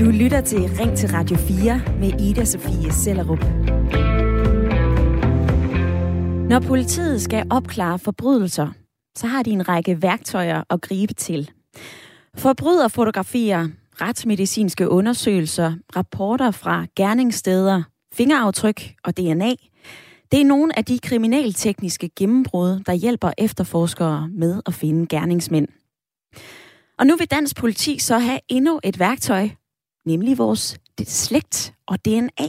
Du lytter til Ring til Radio 4 med Ida Sofie Sellerup. Når politiet skal opklare forbrydelser, så har de en række værktøjer at gribe til. Forbryderfotografier, retsmedicinske undersøgelser, rapporter fra gerningssteder, fingeraftryk og DNA. Det er nogle af de kriminaltekniske gennembrud, der hjælper efterforskere med at finde gerningsmænd. Og nu vil dansk politi så have endnu et værktøj, nemlig vores slægt og DNA.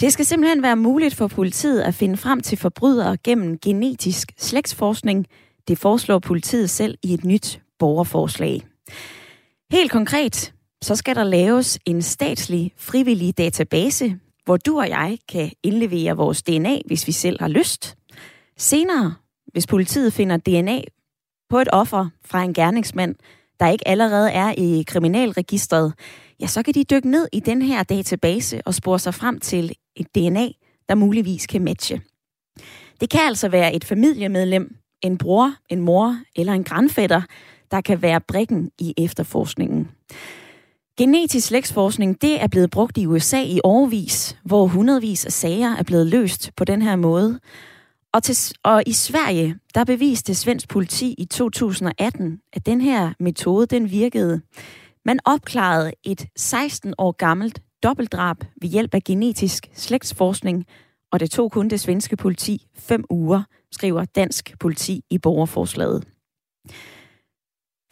Det skal simpelthen være muligt for politiet at finde frem til forbrydere gennem genetisk slægtsforskning. Det foreslår politiet selv i et nyt borgerforslag. Helt konkret, så skal der laves en statslig frivillig database, hvor du og jeg kan indlevere vores DNA, hvis vi selv har lyst. Senere, hvis politiet finder DNA på et offer fra en gerningsmand, der ikke allerede er i kriminalregistret, ja, så kan de dykke ned i den her database og spore sig frem til et DNA, der muligvis kan matche. Det kan altså være et familiemedlem, en bror, en mor eller en grandfætter, der kan være brikken i efterforskningen. Genetisk slægtsforskning, det er blevet brugt i USA i årvis, hvor hundredvis af sager er blevet løst på den her måde. Og, til, og i Sverige, der beviste svensk politi i 2018, at den her metode, den virkede. Man opklarede et 16 år gammelt dobbeltdrab ved hjælp af genetisk slægtsforskning, og det tog kun det svenske politi fem uger, skriver dansk politi i borgerforslaget.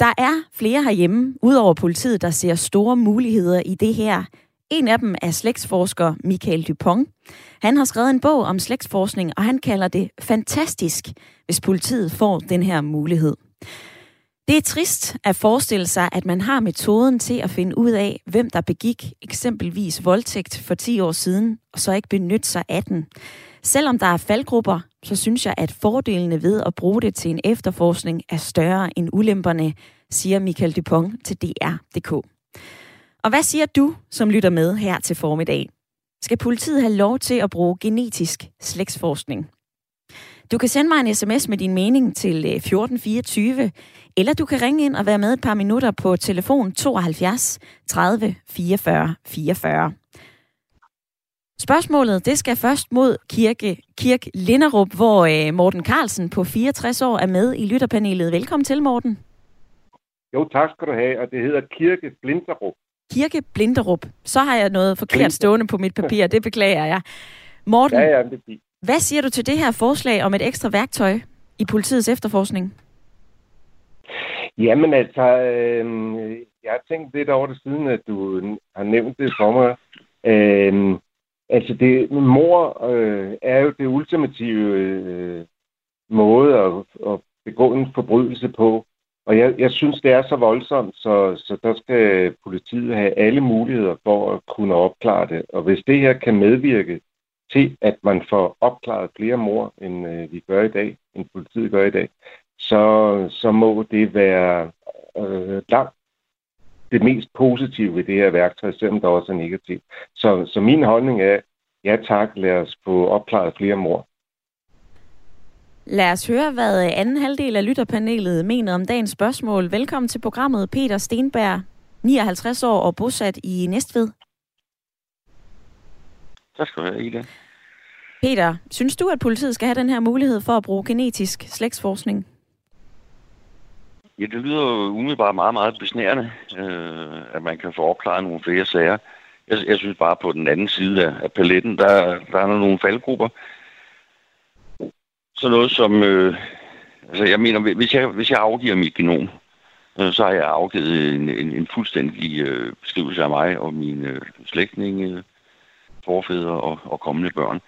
Der er flere herhjemme, udover politiet, der ser store muligheder i det her. En af dem er slægtsforsker Michael Dupont. Han har skrevet en bog om slægtsforskning, og han kalder det fantastisk, hvis politiet får den her mulighed. Det er trist at forestille sig, at man har metoden til at finde ud af, hvem der begik eksempelvis voldtægt for 10 år siden, og så ikke benytte sig af den. Selvom der er faldgrupper, så synes jeg, at fordelene ved at bruge det til en efterforskning er større end ulemperne, siger Michael Dupont til DR.dk. Og hvad siger du, som lytter med her til formiddag? Skal politiet have lov til at bruge genetisk slægtsforskning? Du kan sende mig en sms med din mening til øh, 1424, eller du kan ringe ind og være med et par minutter på telefon 72 30 44 44. Spørgsmålet det skal først mod Kirke, Kirk Linderup, hvor øh, Morten Carlsen på 64 år er med i lytterpanelet. Velkommen til, Morten. Jo, tak skal du have, og det hedder Kirke Blinderup. Kirke Blinderup. Så har jeg noget forkert stående på mit papir, det beklager jeg. Morten, ja, ja, det er hvad siger du til det her forslag om et ekstra værktøj i politiets efterforskning? Jamen altså, øh, jeg har tænkt lidt over det siden, at du har nævnt det for mig. Øh, altså, det, mor øh, er jo det ultimative øh, måde at, at begå en forbrydelse på. Og jeg, jeg synes, det er så voldsomt, så, så der skal politiet have alle muligheder for at kunne opklare det. Og hvis det her kan medvirke til, at man får opklaret flere mor, end øh, vi gør i dag, end politiet gør i dag, så, så må det være øh, langt det mest positive ved det her værktøj, selvom der også er negativt. Så, så min holdning er, ja tak, lad os få opklaret flere mor. Lad os høre, hvad anden halvdel af lytterpanelet mener om dagens spørgsmål. Velkommen til programmet Peter Stenberg, 59 år og bosat i Næstved. Tak skal du have, Ida. Peter, synes du, at politiet skal have den her mulighed for at bruge genetisk slægtsforskning? Ja, det lyder jo umiddelbart meget, meget besnærende, øh, at man kan få opklaret nogle flere sager. Jeg, jeg synes bare på den anden side af, af paletten, der, der er nogle faldgrupper. Så noget som, øh, altså jeg mener, hvis jeg, hvis jeg afgiver mit genom, øh, så har jeg afgivet en, en, en fuldstændig øh, beskrivelse af mig og mine øh, slægtninge, øh, forfædre og, og kommende børn.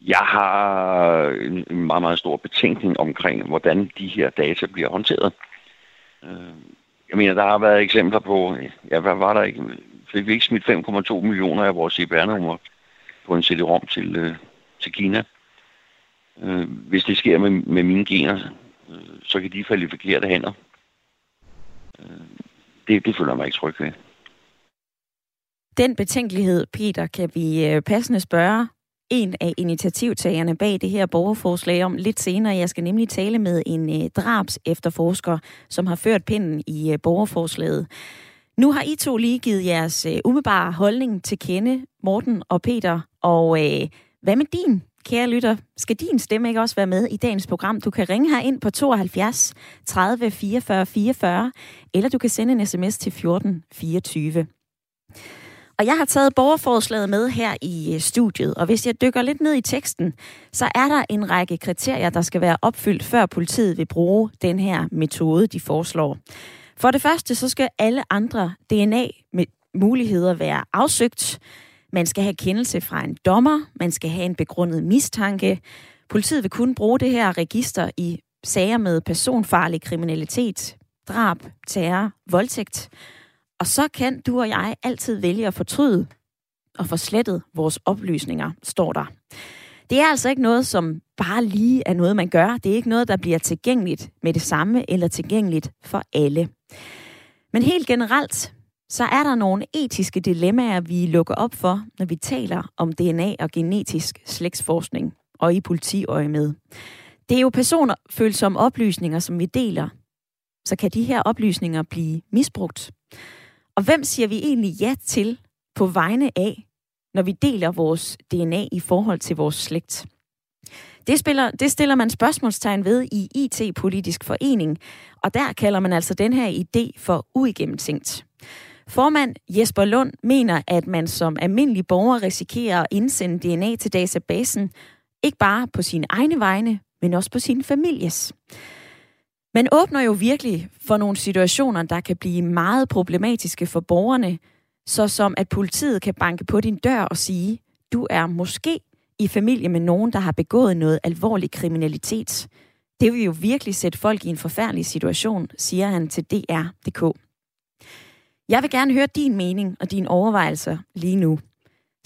Jeg har en, en meget, meget stor betænkning omkring, hvordan de her data bliver håndteret. Øh, jeg mener, der har været eksempler på, ja, hvad var der ikke? Fik vi ikke smidt 5,2 millioner af vores CPR-nummer på en CD-ROM til, øh, til Kina? Øh, hvis det sker med, med mine gener, øh, så kan de falde i forkerte hænder. Øh, det, det føler jeg mig ikke tryg ved. Den betænkelighed, Peter, kan vi øh, passende spørge en af initiativtagerne bag det her borgerforslag om lidt senere. Jeg skal nemlig tale med en drabs efterforsker, som har ført pinden i borgerforslaget. Nu har I to lige givet jeres umiddelbare holdning til kende, Morten og Peter. Og øh, hvad med din, kære lytter? Skal din stemme ikke også være med i dagens program? Du kan ringe her ind på 72 30 44 44, eller du kan sende en sms til 14 24. Og jeg har taget borgerforslaget med her i øh, studiet, og hvis jeg dykker lidt ned i teksten, så er der en række kriterier, der skal være opfyldt, før politiet vil bruge den her metode, de foreslår. For det første, så skal alle andre DNA-muligheder være afsøgt. Man skal have kendelse fra en dommer, man skal have en begrundet mistanke. Politiet vil kun bruge det her register i sager med personfarlig kriminalitet, drab, terror, voldtægt. Og så kan du og jeg altid vælge at fortryde og få slettet vores oplysninger, står der. Det er altså ikke noget, som bare lige er noget, man gør. Det er ikke noget, der bliver tilgængeligt med det samme eller tilgængeligt for alle. Men helt generelt, så er der nogle etiske dilemmaer, vi lukker op for, når vi taler om DNA og genetisk slægtsforskning og i politiøje med. Det er jo personfølsomme oplysninger, som vi deler. Så kan de her oplysninger blive misbrugt. Og hvem siger vi egentlig ja til på vegne af, når vi deler vores DNA i forhold til vores slægt? Det, spiller, det stiller man spørgsmålstegn ved i IT-politisk forening, og der kalder man altså den her idé for uigennemtænkt. Formand Jesper Lund mener, at man som almindelig borger risikerer at indsende DNA til databasen, ikke bare på sine egne vegne, men også på sin families. Man åbner jo virkelig for nogle situationer, der kan blive meget problematiske for borgerne, så som at politiet kan banke på din dør og sige, du er måske i familie med nogen, der har begået noget alvorlig kriminalitet. Det vil jo virkelig sætte folk i en forfærdelig situation, siger han til DR.dk. Jeg vil gerne høre din mening og dine overvejelser lige nu.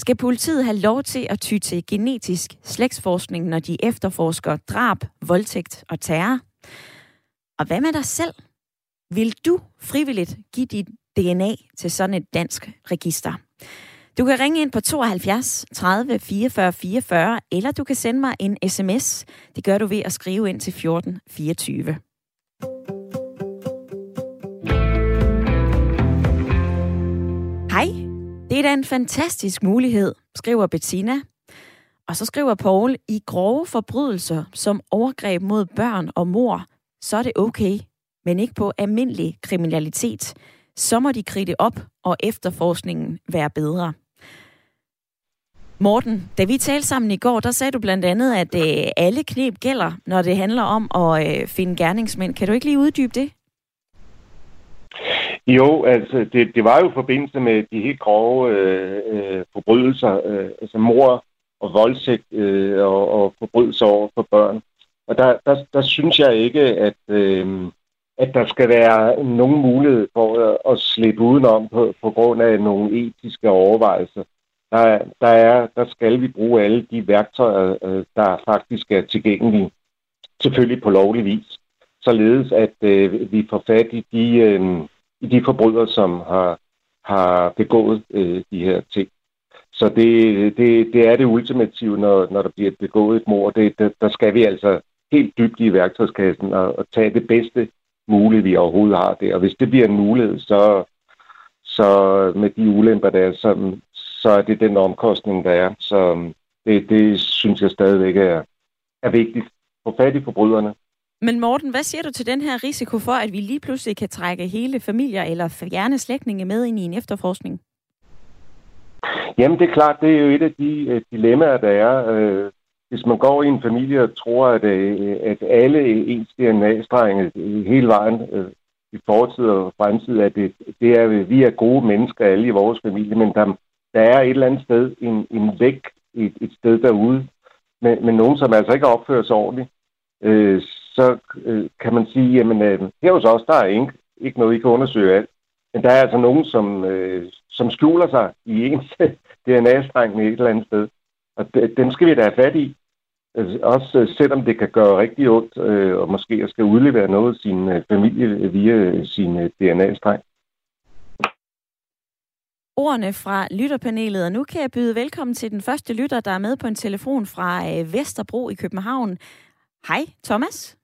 Skal politiet have lov til at ty til genetisk slægtsforskning, når de efterforsker drab, voldtægt og terror? Og hvad med dig selv? Vil du frivilligt give dit DNA til sådan et dansk register? Du kan ringe ind på 72 30 44 44, eller du kan sende mig en sms. Det gør du ved at skrive ind til 14 24. Hej, det er da en fantastisk mulighed, skriver Bettina. Og så skriver Paul, i grove forbrydelser som overgreb mod børn og mor, så er det okay, men ikke på almindelig kriminalitet. Så må de kridte op, og efterforskningen være bedre. Morten, da vi talte sammen i går, der sagde du blandt andet, at øh, alle knep gælder, når det handler om at øh, finde gerningsmænd. Kan du ikke lige uddybe det? Jo, altså det, det var jo i forbindelse med de helt grove øh, øh, forbrydelser, øh, altså mor og voldtægt øh, og, og forbrydelser over for børn. Og der, der, der synes jeg ikke, at, øh, at der skal være nogen mulighed for at, at slippe udenom på, på grund af nogle etiske overvejelser. Der, der, er, der skal vi bruge alle de værktøjer, øh, der faktisk er tilgængelige, selvfølgelig på lovlig vis, således at øh, vi får fat i de, øh, i de forbrydere, som har, har begået øh, de her ting. Så det, det, det er det ultimative, når, når der bliver begået et mord. Det, der, der skal vi altså helt dybt i værktøjskassen og, og tage det bedste mulige, vi overhovedet har det. Og hvis det bliver en mulighed, så, så med de ulemper, der er, så, så er det den omkostning, der er. Så øh, det, det synes jeg stadigvæk er, er vigtigt. Få fat i forbryderne. Men Morten, hvad siger du til den her risiko for, at vi lige pludselig kan trække hele familier eller fjerne slægtninge med ind i en efterforskning? Jamen, det er klart, det er jo et af de øh, dilemmaer, der er. Øh, hvis man går i en familie og tror, at, øh, at alle ens DNA-strenge hele vejen i fortid og fremtid, at det, det er, vi er gode mennesker alle i vores familie, men der, der er et eller andet sted en, en væk et, et sted derude, med, med nogen, som altså ikke opfører sig ordentligt, øh, så øh, kan man sige, jamen øh, her hos os, der er ikke, ikke noget, I kan undersøge alt. Men der er altså nogen, som, øh, som skjuler sig i ens DNA-streng et eller andet sted. Og de, dem skal vi da have fat i. Altså, også øh, selvom det kan gøre rigtig ondt, øh, og måske skal udlevere noget af sin øh, familie via øh, sin øh, DNA-streng. ordene fra lytterpanelet, og nu kan jeg byde velkommen til den første lytter, der er med på en telefon fra øh, Vesterbro i København. Hej, Thomas.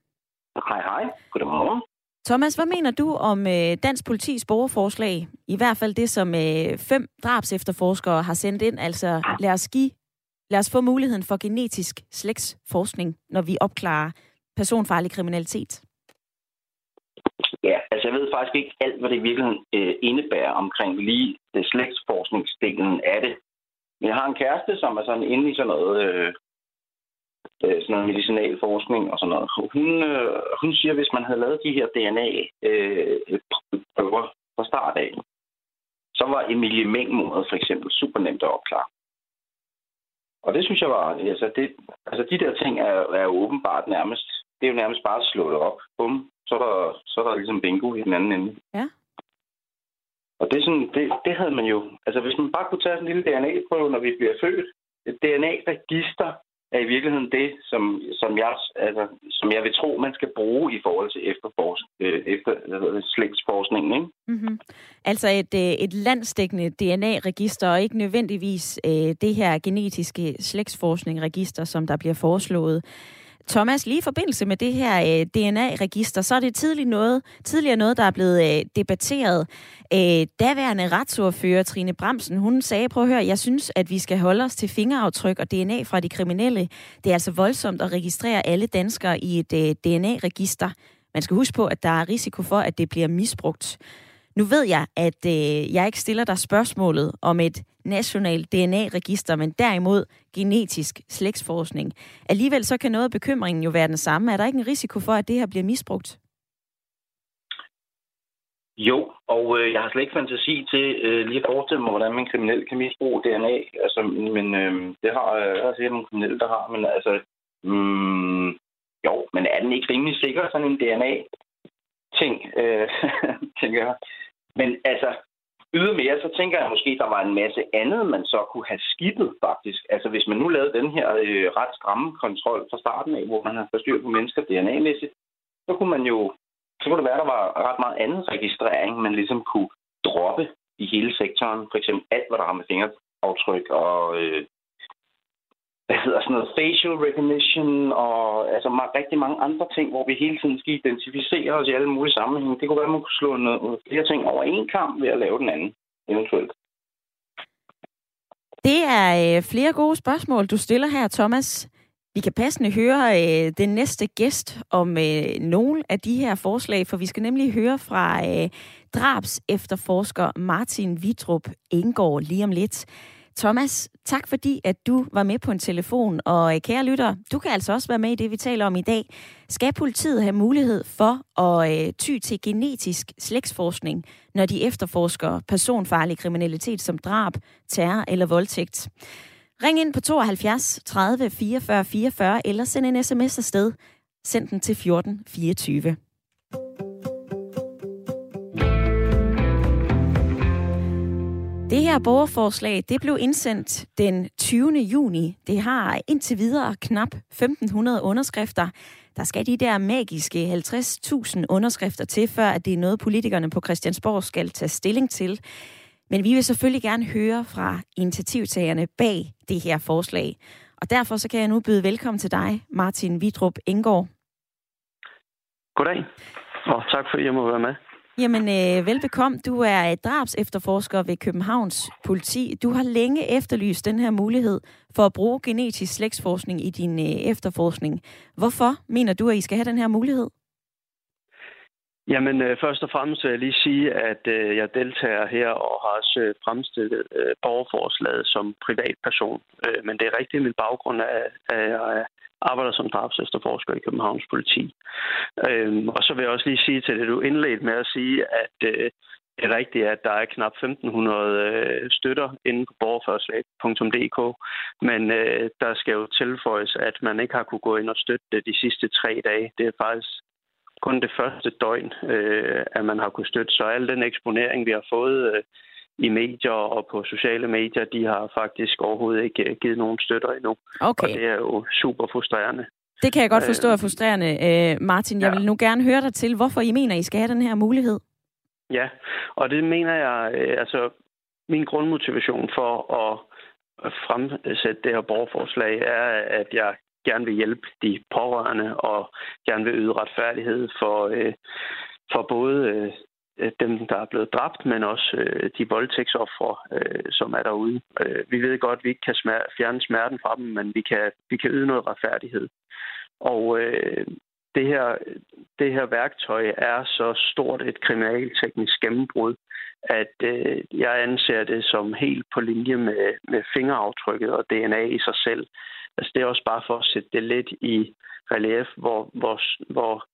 Hej, hej. Godmorgen. Thomas, hvad mener du om øh, Dansk Politis borgerforslag? I hvert fald det, som øh, fem drabs efterforskere har sendt ind. Altså, lad os, give, lad os få muligheden for genetisk slægtsforskning, når vi opklarer personfarlig kriminalitet. Ja, altså jeg ved faktisk ikke alt, hvad det i virkeligheden øh, indebærer omkring lige det slægtsforskningsdelen af det. Men jeg har en kæreste, som er sådan inde i sådan noget, øh, øh, sådan noget medicinalforskning og sådan noget. Hun, øh, hun siger, at hvis man havde lavet de her DNA-prøver øh, fra start af, så var Emilie Meng-mordet for eksempel super nemt at opklare. Og det synes jeg var, altså, det, altså de der ting er, er jo åbenbart nærmest, det er jo nærmest bare at slå det op. Bum, så er der, så er der ligesom bingo i den anden ende. Ja. Og det, er sådan, det, det havde man jo... Altså, hvis man bare kunne tage sådan en lille DNA-prøve, når vi bliver født, et DNA-register er i virkeligheden det, som, som, jeg, altså, som jeg vil tro, man skal bruge i forhold til efterforsk, øh, efter, slægtsforskningen. Ikke? Mm-hmm. Altså et, øh, et landsdækkende DNA-register, og ikke nødvendigvis øh, det her genetiske slægtsforskning-register, som der bliver foreslået. Thomas, lige i forbindelse med det her øh, DNA-register, så er det tidlig noget, tidligere noget, der er blevet øh, debatteret. Øh, daværende retsordfører Trine Bremsen, hun sagde, prøv at høre, jeg synes, at vi skal holde os til fingeraftryk og DNA fra de kriminelle. Det er altså voldsomt at registrere alle danskere i et øh, DNA-register. Man skal huske på, at der er risiko for, at det bliver misbrugt. Nu ved jeg, at øh, jeg ikke stiller dig spørgsmålet om et nationalt DNA-register, men derimod genetisk slægtsforskning. Alligevel så kan noget af bekymringen jo være den samme. Er der ikke en risiko for, at det her bliver misbrugt? Jo, og øh, jeg har slet ikke fantasi til øh, lige at forestille mig, hvordan man kriminel kan misbruge DNA. Altså, men øh, det har øh, jeg set nogle kriminelle, der har. Men altså, mm, jo, men er den ikke rimelig sikker, sådan en DNA-ting, øh, tænker jeg. Men altså, Ydermere, så tænker jeg måske, at der var en masse andet, man så kunne have skibet faktisk. Altså hvis man nu lavede den her øh, ret stramme kontrol fra starten af, hvor man har forstyr på mennesker DNA-mæssigt, så kunne man jo, så kunne det være, at der var ret meget anden registrering, man ligesom kunne droppe i hele sektoren. For eksempel alt, hvad der har med fingeraftryk og øh, hvad hedder sådan noget, facial recognition og altså rigtig mange andre ting, hvor vi hele tiden skal identificere os i alle mulige sammenhænge. Det kunne være, at man kunne slå noget, flere ting over en kamp ved at lave den anden, eventuelt. Det er øh, flere gode spørgsmål, du stiller her, Thomas. Vi kan passende høre øh, den næste gæst om øh, nogle af de her forslag, for vi skal nemlig høre fra øh, drabs efterforsker Martin Vitrup Engård lige om lidt. Thomas, tak fordi, at du var med på en telefon. Og øh, kære lytter, du kan altså også være med i det, vi taler om i dag. Skal politiet have mulighed for at øh, ty til genetisk slægtsforskning, når de efterforsker personfarlig kriminalitet som drab, terror eller voldtægt? Ring ind på 72 30 44 44 eller send en sms afsted. Send den til 14 24. Det her borgerforslag det blev indsendt den 20. juni. Det har indtil videre knap 1500 underskrifter. Der skal de der magiske 50.000 underskrifter til, før at det er noget, politikerne på Christiansborg skal tage stilling til. Men vi vil selvfølgelig gerne høre fra initiativtagerne bag det her forslag. Og derfor så kan jeg nu byde velkommen til dig, Martin Vidrup Engård. Goddag, og tak fordi jeg må være med. Jamen, øh, velbekomme. Du er drabs efterforsker ved Københavns politi. Du har længe efterlyst den her mulighed for at bruge genetisk slægtsforskning i din øh, efterforskning. Hvorfor mener du, at I skal have den her mulighed? Jamen, øh, først og fremmest vil jeg lige sige, at øh, jeg deltager her og har også øh, fremstillet øh, borgerforslaget som privatperson. Øh, men det er rigtigt, at min baggrund er, at jeg arbejder som drabsefterforsker i Københavns politi. Øhm, og så vil jeg også lige sige til det, du indledte med at sige, at øh, det er rigtigt, at der er knap 1500 øh, støtter inde på borgerforslag.dk, men øh, der skal jo tilføjes, at man ikke har kunne gå ind og støtte det de sidste tre dage. Det er faktisk kun det første døgn, øh, at man har kunne støtte. Så al den eksponering, vi har fået øh, i medier og på sociale medier, de har faktisk overhovedet ikke øh, givet nogen støtter endnu. Okay. Og det er jo super frustrerende. Det kan jeg godt forstå er øh, frustrerende. Øh, Martin, jeg ja. vil nu gerne høre dig til, hvorfor I mener, I skal have den her mulighed. Ja, og det mener jeg, altså min grundmotivation for at fremsætte det her borgerforslag er, at jeg gerne vil hjælpe de pårørende og gerne vil yde retfærdighed for, øh, for både øh, Øh, dem, der er blevet dræbt, men også øh, de voldtægtsoffre, øh, som er derude. Øh, vi ved godt, at vi ikke kan smer- fjerne smerten fra dem, men vi kan, vi kan yde noget retfærdighed. Og øh, det her, det her værktøj er så stort et kriminalteknisk gennembrud, at øh, jeg anser det som helt på linje med, med fingeraftrykket og DNA i sig selv. Altså det er også bare for at sætte det lidt i relief, hvor, hvor, hvor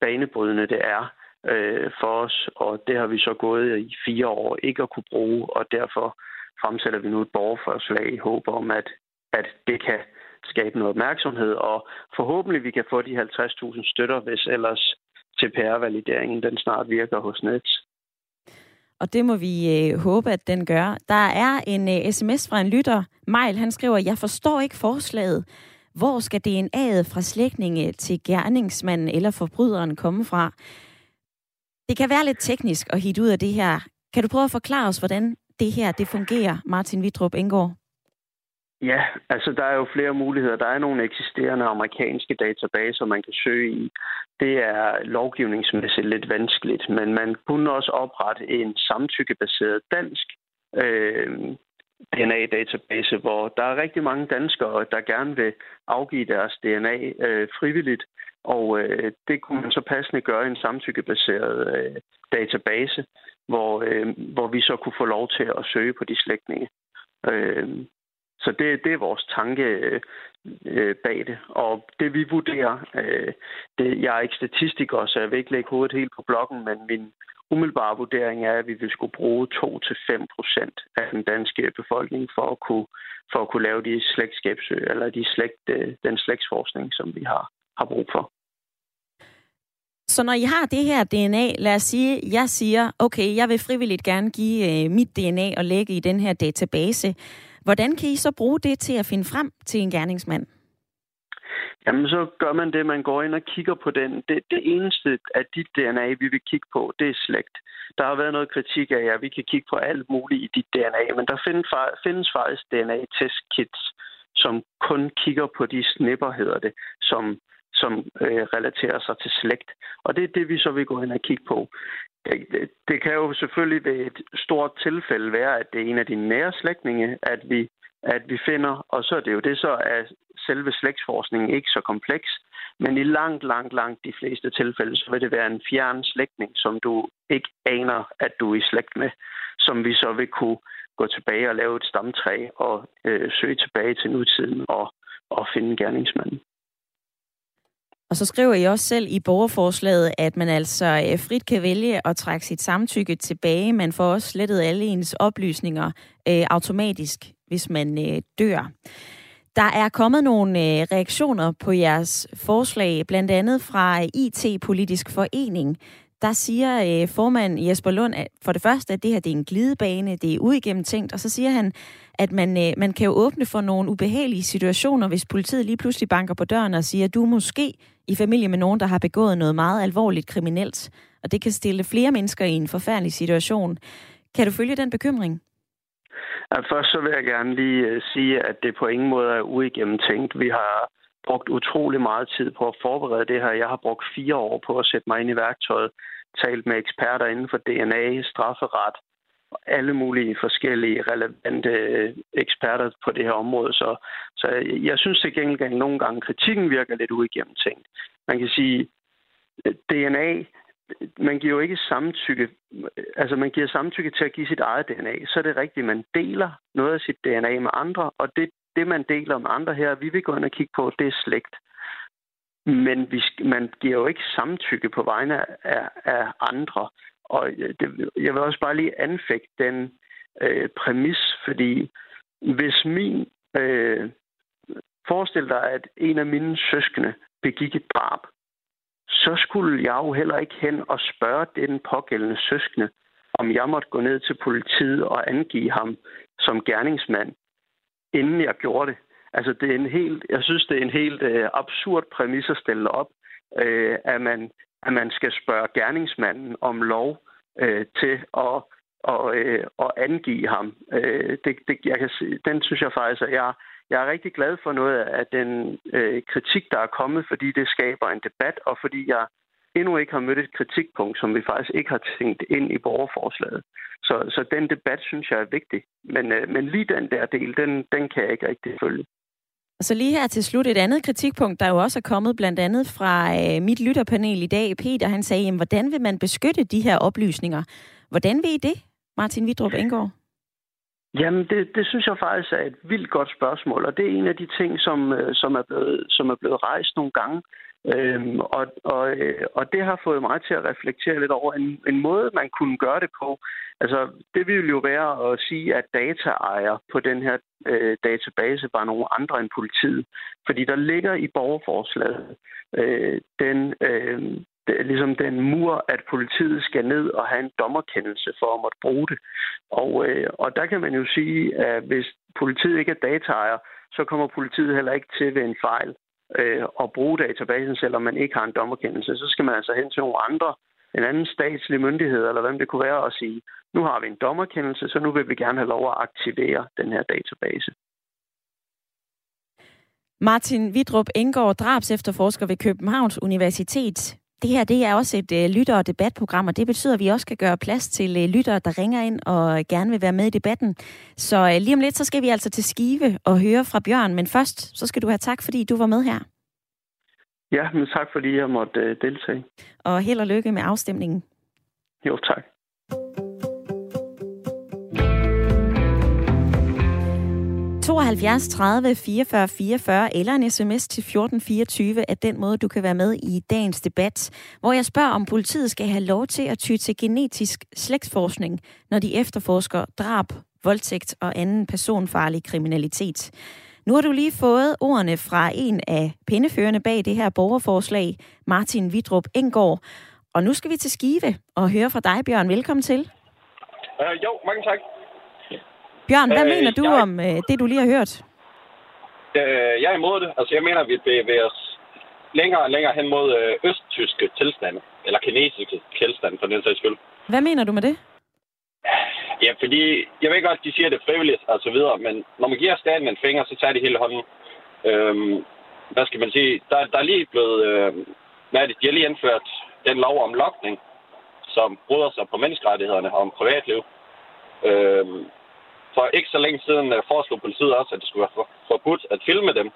banebrydende det er øh, for os, og det har vi så gået i fire år ikke at kunne bruge, og derfor fremsætter vi nu et borgerforslag i håb om, at, at det kan skabe noget opmærksomhed, og forhåbentlig vi kan få de 50.000 støtter, hvis ellers CPR-valideringen den snart virker hos Nets. Og det må vi øh, håbe, at den gør. Der er en øh, sms fra en lytter. Mejl, han skriver, jeg forstår ikke forslaget. Hvor skal DNA'et fra slægtninge til gerningsmanden eller forbryderen komme fra? Det kan være lidt teknisk at hitte ud af det her. Kan du prøve at forklare os, hvordan det her det fungerer, Martin Vidrup Engård? Ja, altså der er jo flere muligheder. Der er nogle eksisterende amerikanske databaser, man kan søge i. Det er lovgivningsmæssigt lidt vanskeligt, men man kunne også oprette en samtykkebaseret dansk øh, DNA-database, hvor der er rigtig mange danskere, der gerne vil afgive deres DNA øh, frivilligt, og øh, det kunne man så passende gøre i en samtykkebaseret øh, database, hvor, øh, hvor vi så kunne få lov til at søge på de slægtninge. Øh, så det, det er vores tanke øh, bag det. Og det vi vurderer, øh, det, jeg er ikke statistiker, så jeg vil ikke lægge hovedet helt på blokken, men min umiddelbare vurdering er, at vi vil skulle bruge 2-5 procent af den danske befolkning for at kunne, for at kunne lave de slægtskabsø, eller de slægt, øh, den slægtsforskning, som vi har, har brug for. Så når I har det her DNA, lad os sige, jeg siger, okay, jeg vil frivilligt gerne give øh, mit DNA og lægge i den her database. Hvordan kan I så bruge det til at finde frem til en gerningsmand? Jamen, så gør man det, man går ind og kigger på den. Det, det eneste af dit DNA, vi vil kigge på, det er slægt. Der har været noget kritik af, at vi kan kigge på alt muligt i dit DNA, men der findes, findes faktisk DNA-testkits, som kun kigger på de snipper, hedder det, som som øh, relaterer sig til slægt. Og det er det, vi så vil gå hen og kigge på. Det, det kan jo selvfølgelig ved et stort tilfælde være, at det er en af de nære slægtninge, at vi, at vi finder, og så er det jo det, så at selve slægtsforskningen ikke så kompleks, men i langt, langt, langt de fleste tilfælde, så vil det være en fjern slægtning, som du ikke aner, at du er i slægt med, som vi så vil kunne gå tilbage og lave et stamtræ og øh, søge tilbage til nutiden og, og finde gerningsmanden. Og så skriver I også selv i borgerforslaget, at man altså øh, frit kan vælge at trække sit samtykke tilbage. Man får også slettet alle ens oplysninger øh, automatisk, hvis man øh, dør. Der er kommet nogle øh, reaktioner på jeres forslag, blandt andet fra øh, IT-politisk forening, der siger øh, formand Jesper Lund at for det første, at det her det er en glidebane, det er uigennemtænkt, og så siger han, at man, øh, man kan jo åbne for nogle ubehagelige situationer, hvis politiet lige pludselig banker på døren og siger, at du er måske i familie med nogen, der har begået noget meget alvorligt kriminelt, og det kan stille flere mennesker i en forfærdelig situation. Kan du følge den bekymring? Først så vil jeg gerne lige øh, sige, at det på ingen måde er uigennemtænkt. Vi har brugt utrolig meget tid på at forberede det her. Jeg har brugt fire år på at sætte mig ind i værktøjet, talt med eksperter inden for DNA, strafferet, alle mulige forskellige relevante øh, eksperter på det her område. Så, så jeg synes til gengæld, nogle gange kritikken virker lidt uigennemtænkt. Man kan sige, øh, DNA, man giver jo ikke samtykke, altså man giver samtykke til at give sit eget DNA, så er det rigtigt, man deler noget af sit DNA med andre, og det det, man deler med andre her, vi vil gå ind og kigge på, det er slægt. Men vi, man giver jo ikke samtykke på vegne af, af andre. Og det, jeg vil også bare lige anfægte den øh, præmis, fordi hvis min... Øh, forestil dig, at en af mine søskende begik et drab, så skulle jeg jo heller ikke hen og spørge den pågældende søskende, om jeg måtte gå ned til politiet og angive ham som gerningsmand inden jeg gjorde det. Altså, det er en helt, jeg synes, det er en helt øh, absurd præmis at stille op, øh, at, man, at man skal spørge gerningsmanden om lov øh, til at og, øh, og angive ham. Øh, det, det, jeg kan, den synes jeg faktisk, at jeg, jeg er rigtig glad for noget af den øh, kritik, der er kommet, fordi det skaber en debat, og fordi jeg endnu ikke har mødt et kritikpunkt, som vi faktisk ikke har tænkt ind i borgerforslaget. Så, så den debat synes jeg er vigtig. Men, øh, men lige den der del, den, den kan jeg ikke rigtig følge. Og så lige her til slut et andet kritikpunkt, der jo også er kommet blandt andet fra øh, mit lytterpanel i dag. Peter han sagde, jamen, hvordan vil man beskytte de her oplysninger? Hvordan vil I det, Martin Vidrup Engård? Jamen, det, det synes jeg faktisk er et vildt godt spørgsmål, og det er en af de ting, som, øh, som, er, blevet, som er blevet rejst nogle gange. Øhm, og, og, øh, og det har fået mig til at reflektere lidt over en, en måde, man kunne gøre det på. Altså, det ville jo være at sige, at dataejer på den her øh, database var nogle andre end politiet. Fordi der ligger i borgerforslaget øh, den, øh, det, ligesom den mur, at politiet skal ned og have en dommerkendelse for at måtte bruge det. Og, øh, og der kan man jo sige, at hvis politiet ikke er dataejer, så kommer politiet heller ikke til ved en fejl øh, at bruge databasen, selvom man ikke har en dommerkendelse. Så skal man altså hen til nogle andre, en anden statslig myndighed, eller hvem det kunne være, og sige, nu har vi en dommerkendelse, så nu vil vi gerne have lov at aktivere den her database. Martin Vidrup Engård, drabs efterforsker ved Københavns Universitet. Det her det er også et øh, lytter- og debatprogram, og det betyder, at vi også skal gøre plads til øh, lyttere, der ringer ind og gerne vil være med i debatten. Så øh, lige om lidt, så skal vi altså til Skive og høre fra Bjørn, men først, så skal du have tak, fordi du var med her. Ja, men tak fordi jeg måtte øh, deltage. Og held og lykke med afstemningen. Jo, tak. 72 30 44 44 eller en sms til 1424 er den måde, du kan være med i dagens debat, hvor jeg spørger, om politiet skal have lov til at ty til genetisk slægtsforskning, når de efterforsker drab, voldtægt og anden personfarlig kriminalitet. Nu har du lige fået ordene fra en af pindeførende bag det her borgerforslag, Martin Vidrup Engård. Og nu skal vi til Skive og høre fra dig, Bjørn. Velkommen til. Uh, jo, mange tak. Bjørn, hvad øh, mener du jeg... om øh, det, du lige har hørt? Øh, jeg er imod det. Altså, jeg mener, at vi bevæger os længere og længere hen mod øh, østtyske tilstande. Eller kinesiske tilstande, for den sags skyld. Hvad mener du med det? Ja, fordi jeg ved godt, at de siger, det frivilligt og så videre, men når man giver staten en finger, så tager de hele hånden. Øhm, hvad skal man sige? Der, der er lige blevet... Øh, hvad er det? De har lige indført den lov om lokning, som bryder sig på menneskerettighederne om privatliv. Øhm, for ikke så længe siden uh, foreslog politiet også, at det skulle være for, forbudt at filme dem.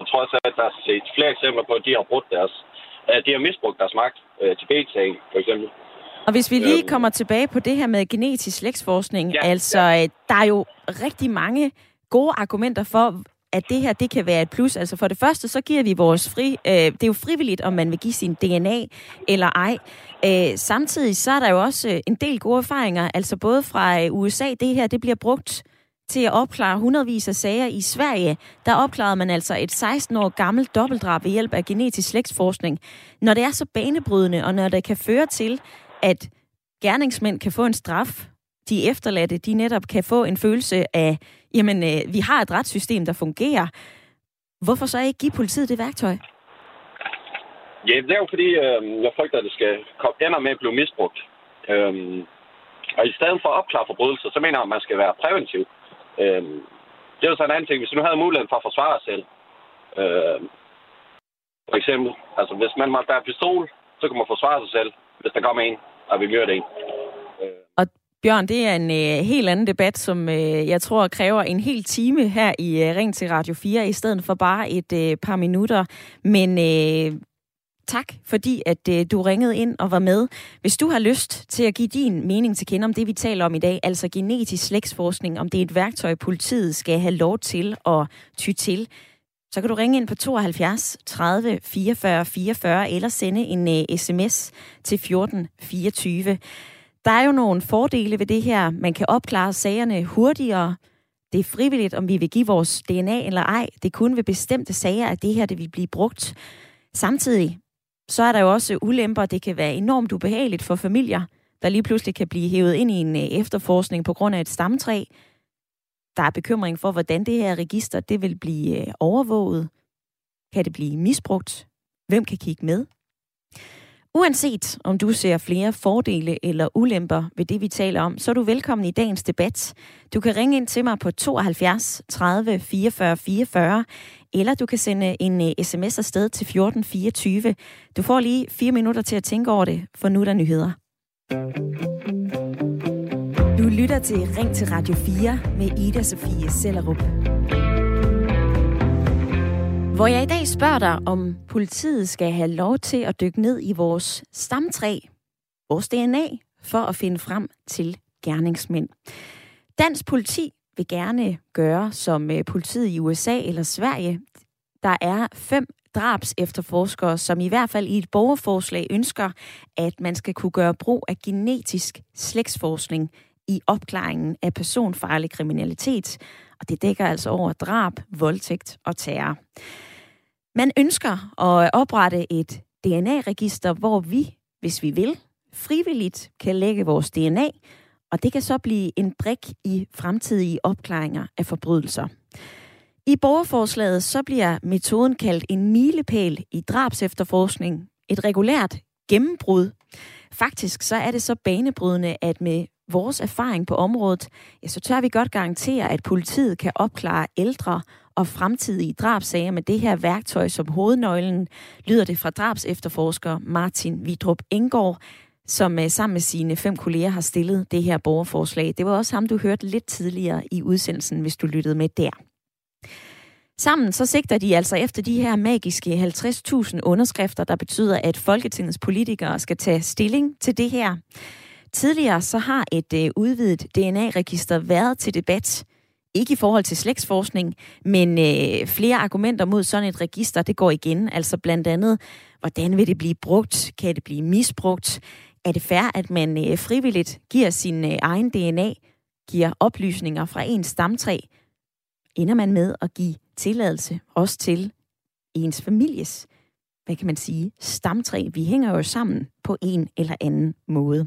Og trods af, at der er set flere eksempler på, at de har brugt deres, uh, de har misbrugt deres magt uh, til B-sagen, for eksempel. Og hvis vi lige øhm, kommer tilbage på det her med genetisk slægtsforskning, ja, altså ja. der er jo rigtig mange gode argumenter for, at det her det kan være et plus. Altså for det første, så giver vi vores fri... Øh, det er jo frivilligt, om man vil give sin DNA eller ej. Øh, samtidig så er der jo også øh, en del gode erfaringer, altså både fra øh, USA. Det her det bliver brugt til at opklare hundredvis af sager i Sverige. Der opklarede man altså et 16 år gammelt dobbeltdrab ved hjælp af genetisk slægtsforskning. Når det er så banebrydende, og når det kan føre til, at gerningsmænd kan få en straf, de efterladte, de netop kan få en følelse af, jamen, øh, vi har et retssystem, der fungerer. Hvorfor så ikke give politiet det værktøj? Ja, det er jo fordi, øh, jeg frygter, at det skal komme ender med at blive misbrugt. Øhm, og i stedet for at opklare forbrydelser, så mener jeg, at man skal være præventiv. Øhm, det er jo så en anden ting. Hvis du nu havde muligheden for at forsvare sig selv, øh, for eksempel, altså hvis man måtte bære pistol, så kan man forsvare sig selv, hvis der kommer en, og vi myrder en. Og Bjørn, det er en øh, helt anden debat, som øh, jeg tror kræver en hel time her i øh, Ring til Radio 4, i stedet for bare et øh, par minutter. Men øh, tak, fordi at øh, du ringede ind og var med. Hvis du har lyst til at give din mening til kende om det, vi taler om i dag, altså genetisk slægtsforskning, om det er et værktøj, politiet skal have lov til at ty til, så kan du ringe ind på 72 30 44 44 eller sende en øh, uh, sms til 14 24. Der er jo nogle fordele ved det her. Man kan opklare sagerne hurtigere. Det er frivilligt, om vi vil give vores DNA eller ej. Det er kun ved bestemte sager, at det her det vil blive brugt. Samtidig så er der jo også ulemper. Det kan være enormt ubehageligt for familier, der lige pludselig kan blive hævet ind i en øh, efterforskning på grund af et stamtræ. Der er bekymring for, hvordan det her register det vil blive øh, overvåget. Kan det blive misbrugt? Hvem kan kigge med? Uanset om du ser flere fordele eller ulemper ved det, vi taler om, så er du velkommen i dagens debat. Du kan ringe ind til mig på 72 30 44 44, eller du kan sende en øh, sms afsted til 1424. Du får lige fire minutter til at tænke over det, for nu er der nyheder. Du lytter til Ring til Radio 4 med Ida Sofie Sellerup. Hvor jeg i dag spørger dig, om politiet skal have lov til at dykke ned i vores stamtræ, vores DNA, for at finde frem til gerningsmænd. Dansk politi vil gerne gøre som øh, politiet i USA eller Sverige. Der er fem drabs efterforskere, som i hvert fald i et borgerforslag ønsker, at man skal kunne gøre brug af genetisk slægtsforskning i opklaringen af personfarlig kriminalitet, og det dækker altså over drab, voldtægt og terror. Man ønsker at oprette et DNA-register, hvor vi, hvis vi vil, frivilligt kan lægge vores DNA, og det kan så blive en brik i fremtidige opklaringer af forbrydelser. I borgerforslaget så bliver metoden kaldt en milepæl i drabsefterforskning, et regulært gennembrud. Faktisk så er det så banebrydende, at med vores erfaring på området, ja, så tør vi godt garantere, at politiet kan opklare ældre og fremtidige drabsager med det her værktøj som hovednøglen, lyder det fra drabs efterforsker Martin Vidrup Engård, som øh, sammen med sine fem kolleger har stillet det her borgerforslag. Det var også ham, du hørte lidt tidligere i udsendelsen, hvis du lyttede med der. Sammen så sigter de altså efter de her magiske 50.000 underskrifter, der betyder, at Folketingets politikere skal tage stilling til det her. Tidligere så har et øh, udvidet DNA-register været til debat. Ikke i forhold til slægtsforskning, men øh, flere argumenter mod sådan et register, det går igen. Altså blandt andet, hvordan vil det blive brugt? Kan det blive misbrugt? Er det fair, at man øh, frivilligt giver sin øh, egen DNA, giver oplysninger fra ens stamtræ? Ender man med at give tilladelse også til ens families, hvad kan man sige, stamtræ? Vi hænger jo sammen på en eller anden måde.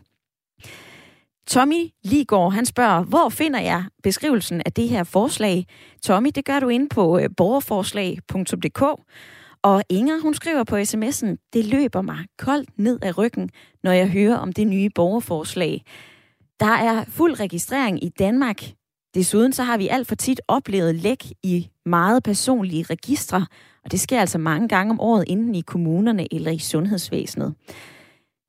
Tommy Ligård, han spørger, hvor finder jeg beskrivelsen af det her forslag? Tommy, det gør du inde på øh, borgerforslag.dk. Og Inger, hun skriver på sms'en, det løber mig koldt ned af ryggen, når jeg hører om det nye borgerforslag. Der er fuld registrering i Danmark. Desuden så har vi alt for tit oplevet læk i meget personlige registre, og det sker altså mange gange om året, enten i kommunerne eller i sundhedsvæsenet.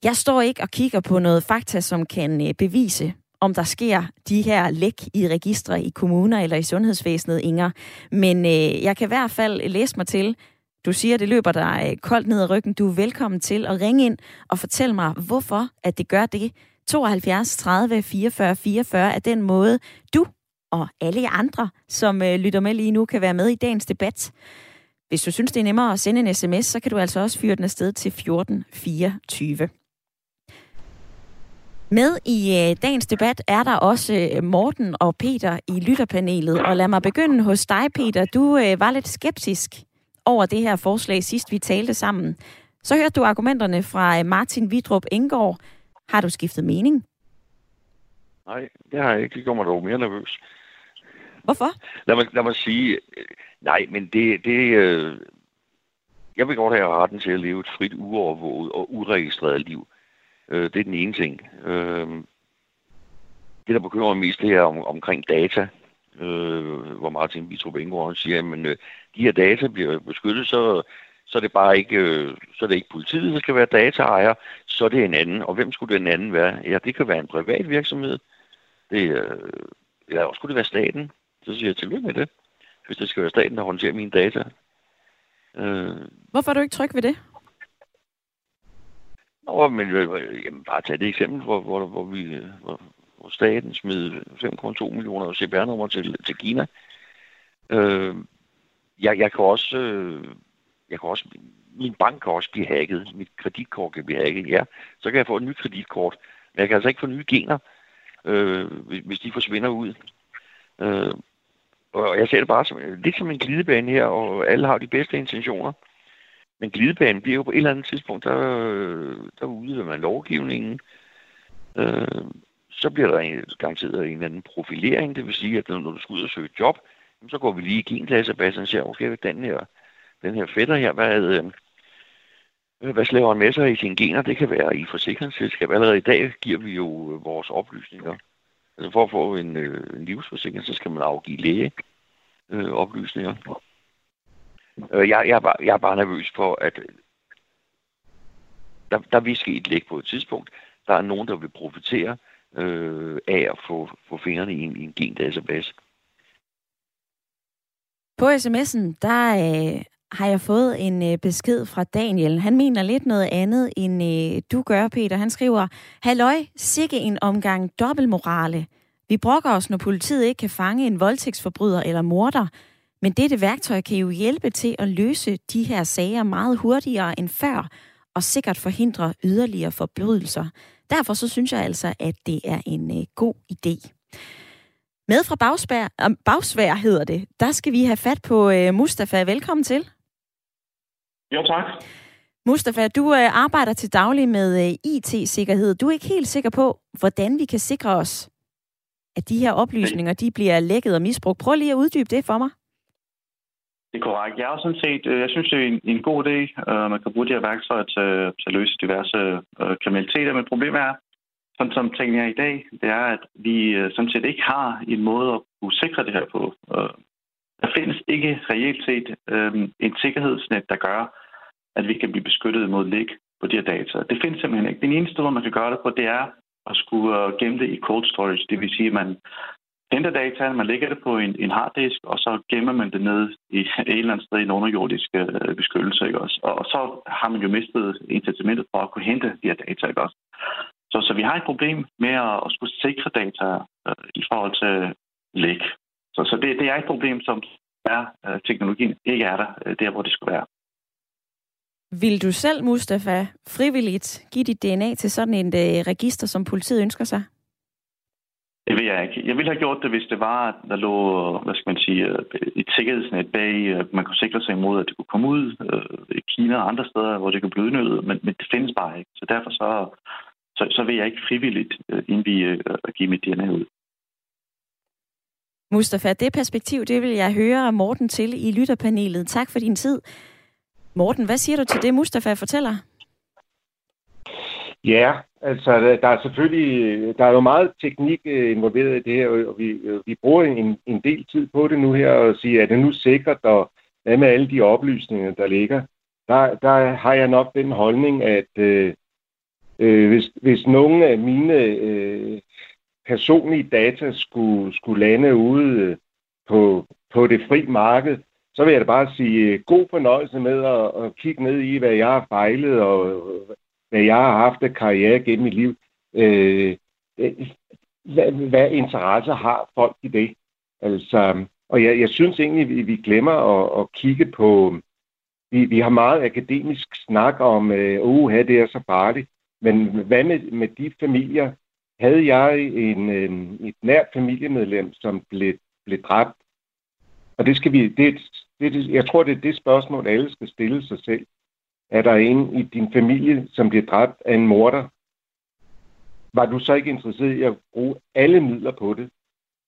Jeg står ikke og kigger på noget fakta, som kan øh, bevise, om der sker de her læk i registre i kommuner eller i sundhedsvæsenet, Inger. Men øh, jeg kan i hvert fald læse mig til, du siger, det løber dig øh, koldt ned ad ryggen. Du er velkommen til at ringe ind og fortælle mig, hvorfor at det gør det. 72 30 44 44 er den måde, du og alle andre, som øh, lytter med lige nu, kan være med i dagens debat. Hvis du synes, det er nemmere at sende en sms, så kan du altså også fyre den afsted til 1424. Med i øh, dagens debat er der også øh, Morten og Peter i lytterpanelet. Og lad mig begynde hos dig, Peter. Du øh, var lidt skeptisk over det her forslag sidst vi talte sammen. Så hørte du argumenterne fra øh, Martin Vidrup Engård. Har du skiftet mening? Nej, det har jeg ikke. Det gjorde mig dog mere nervøs. Hvorfor? Lad mig, lad mig sige, nej, men det, det øh, jeg vil godt have retten til at leve et frit, uovervåget og uregistreret liv. Øh, det er den ene ting. Øh, det, der bekymrer mig mest, det er om, omkring data, øh, hvor Martin Vitrup Ingegaard siger, at øh, de her data bliver beskyttet, så, så er det bare ikke, øh, så er det ikke politiet, der skal være dataejer, så er det en anden. Og hvem skulle den anden være? Ja, det kan være en privat virksomhed. Det, øh, ja, også skulle det være staten. Så siger jeg tillykke med det, hvis det skal være staten, der håndterer mine data. Øh, Hvorfor er du ikke tryg ved det? Nå, men øh, jamen, bare tage det eksempel, hvor, hvor, hvor, vi, øh, hvor, hvor staten smed 5,2 millioner CPR-nummer til, til Kina. Øh, jeg, jeg kan også... Øh, jeg kan også min bank kan også blive hacket. Mit kreditkort kan blive hacket, ja. Så kan jeg få et nyt kreditkort. Men jeg kan altså ikke få nye gener, øh, hvis de forsvinder ud. Øh, og jeg ser det bare som, lidt som en glidebane her, og alle har de bedste intentioner. Men glidebanen bliver jo på et eller andet tidspunkt, der, der udvider man lovgivningen. Øh, så bliver der en, garanteret en eller anden profilering, det vil sige, at når du skal ud og søge job, så går vi lige i gentdatabasen og siger, okay, den her, den her fætter her, hvad, øh, hvad slæver han med sig i sine gener. Det kan være i forsikringsselskab. Allerede i dag giver vi jo øh, vores oplysninger. Altså for at få en, øh, en livsforsikring, så skal man afgive læge øh, oplysninger. Øh, jeg, jeg, er bare, jeg er bare nervøs for, at øh, der, der vil ske et læk på et tidspunkt. Der er nogen, der vil profitere øh, af at få, få fingrene i en, i en gendatabase. På sms'en, der øh, har jeg fået en øh, besked fra Daniel. Han mener lidt noget andet, end øh, du gør, Peter. Han skriver, Halløj, sikke en omgang dobbeltmorale. Vi brokker os, når politiet ikke kan fange en voldtægtsforbryder eller morder. Men dette værktøj kan jo hjælpe til at løse de her sager meget hurtigere end før, og sikkert forhindre yderligere forbrydelser. Derfor så synes jeg altså, at det er en øh, god idé. Med fra Bagsvær, øh, Bagsvær hedder det, der skal vi have fat på øh, Mustafa. Velkommen til. Jo, tak. Mustafa, du øh, arbejder til daglig med øh, IT-sikkerhed. Du er ikke helt sikker på, hvordan vi kan sikre os, at de her oplysninger de bliver lækket og misbrugt. Prøv lige at uddybe det for mig. Det er korrekt. Jeg er sådan set, øh, jeg synes, det er en, en god idé. Øh, at man kan bruge de her værktøjer til, til at løse diverse øh, kriminaliteter, men problemet er, sådan som tingene er i dag, det er, at vi øh, sådan set ikke har en måde at kunne sikre det her på. Øh, der findes ikke reelt set øh, en sikkerhedsnet, der gør, at vi kan blive beskyttet mod læk på de her data. Det findes simpelthen ikke. Den eneste måde, man kan gøre det på, det er at skulle øh, gemme det i cold storage. Det vil sige, at man henter data, man lægger det på en, en harddisk, og så gemmer man det ned i et eller andet sted i en underjordisk øh, beskyttelse. Ikke også? Og, og så har man jo mistet incitamentet for at kunne hente de her data. Ikke også? Så, så vi har et problem med at, at skulle sikre data øh, i forhold til læk. Så, så det, det er et problem, som er, øh, teknologien ikke er der, øh, der hvor det skulle være. Vil du selv, Mustafa, frivilligt give dit DNA til sådan et øh, register, som politiet ønsker sig? Det vil jeg ikke. Jeg ville have gjort det, hvis det var, at der lå, hvad skal man sige, øh, et sikkerhedsnet bag, øh, at man kunne sikre sig imod, at det kunne komme ud øh, i Kina og andre steder, hvor det kunne blive udnyttet, men, men det findes bare ikke. Så derfor så, så, så vil jeg ikke frivilligt indvige øh, at give mit DNA ud. Mustafa, det perspektiv, det vil jeg høre Morten til i lytterpanelet. Tak for din tid. Morten, hvad siger du til det, Mustafa fortæller? Ja, altså der er selvfølgelig, der er jo meget teknik øh, involveret i det her, og vi, øh, vi bruger en, en del tid på det nu her, og sige, er det nu sikkert, og hvad med alle de oplysninger, der ligger? Der, der har jeg nok den holdning, at øh, øh, hvis, hvis nogle af mine øh, personlige data skulle, skulle lande ude øh, på, på det fri marked, så vil jeg da bare sige god fornøjelse med at, at kigge ned i, hvad jeg har fejlet, og hvad jeg har haft af karriere gennem mit liv. Øh, øh, hvad, hvad interesse har folk i det? Altså, og jeg, jeg synes egentlig, vi, vi glemmer at, at kigge på... Vi, vi har meget akademisk snak om, øh, uh, det er så farligt. Men hvad med, med de familier? Havde jeg en, øh, et nært familiemedlem, som blev, blev dræbt? Og det skal vi... Det, det, jeg tror, det er det spørgsmål, alle skal stille sig selv. Er der en i din familie, som bliver dræbt af en morder? Var du så ikke interesseret i at bruge alle midler på det?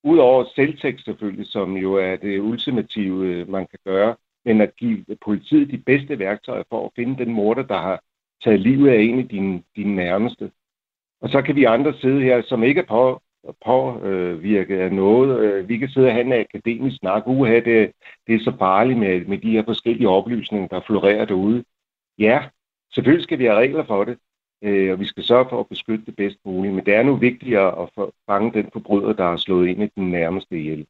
Udover selvtægt selvfølgelig, som jo er det ultimative, øh, man kan gøre, men at give politiet de bedste værktøjer for at finde den morder, der har taget livet af en af dine, dine nærmeste. Og så kan vi andre sidde her, som ikke er på, påvirket øh, af noget. Øh, vi kan sidde og have en akademisk snak. Uha, det, det er så farligt med, med de her forskellige oplysninger, der florerer derude. Ja, selvfølgelig skal vi have regler for det, øh, og vi skal sørge for at beskytte det bedst muligt, men det er nu vigtigere at fange den forbryder, der har slået ind i den nærmeste ihjel.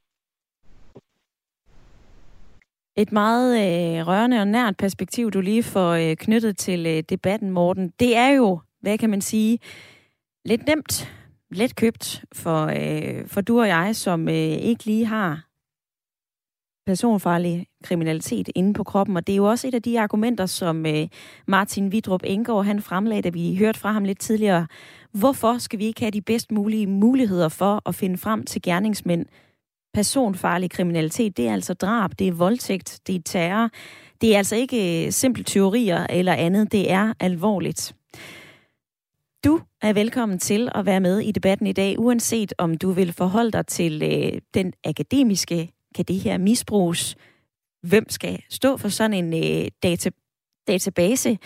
Et meget øh, rørende og nært perspektiv, du lige får øh, knyttet til øh, debatten, Morten. Det er jo, hvad kan man sige, lidt nemt, let købt for, øh, for du og jeg, som øh, ikke lige har personfarlig kriminalitet inde på kroppen, og det er jo også et af de argumenter, som øh, Martin Vidrup Engård, han fremlagde, da vi hørte fra ham lidt tidligere. Hvorfor skal vi ikke have de bedst mulige muligheder for at finde frem til gerningsmænd? Personfarlig kriminalitet, det er altså drab, det er voldtægt, det er terror. Det er altså ikke øh, simple teorier eller andet, det er alvorligt. Du er velkommen til at være med i debatten i dag, uanset om du vil forholde dig til øh, den akademiske kan det her misbruges? Hvem skal stå for sådan en øh, data, database?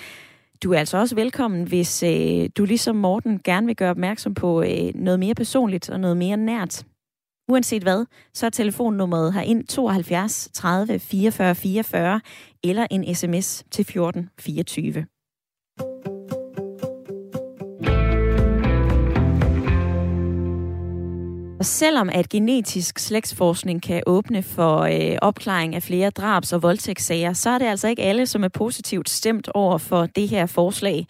du er altså også velkommen, hvis øh, du ligesom Morten gerne vil gøre opmærksom på øh, noget mere personligt og noget mere nært. Uanset hvad, så er telefonnummeret herind 72 30 44 44 eller en sms til 14 24. Og selvom at genetisk slægtsforskning kan åbne for øh, opklaring af flere drabs- og voldtægtssager, så er det altså ikke alle, som er positivt stemt over for det her forslag.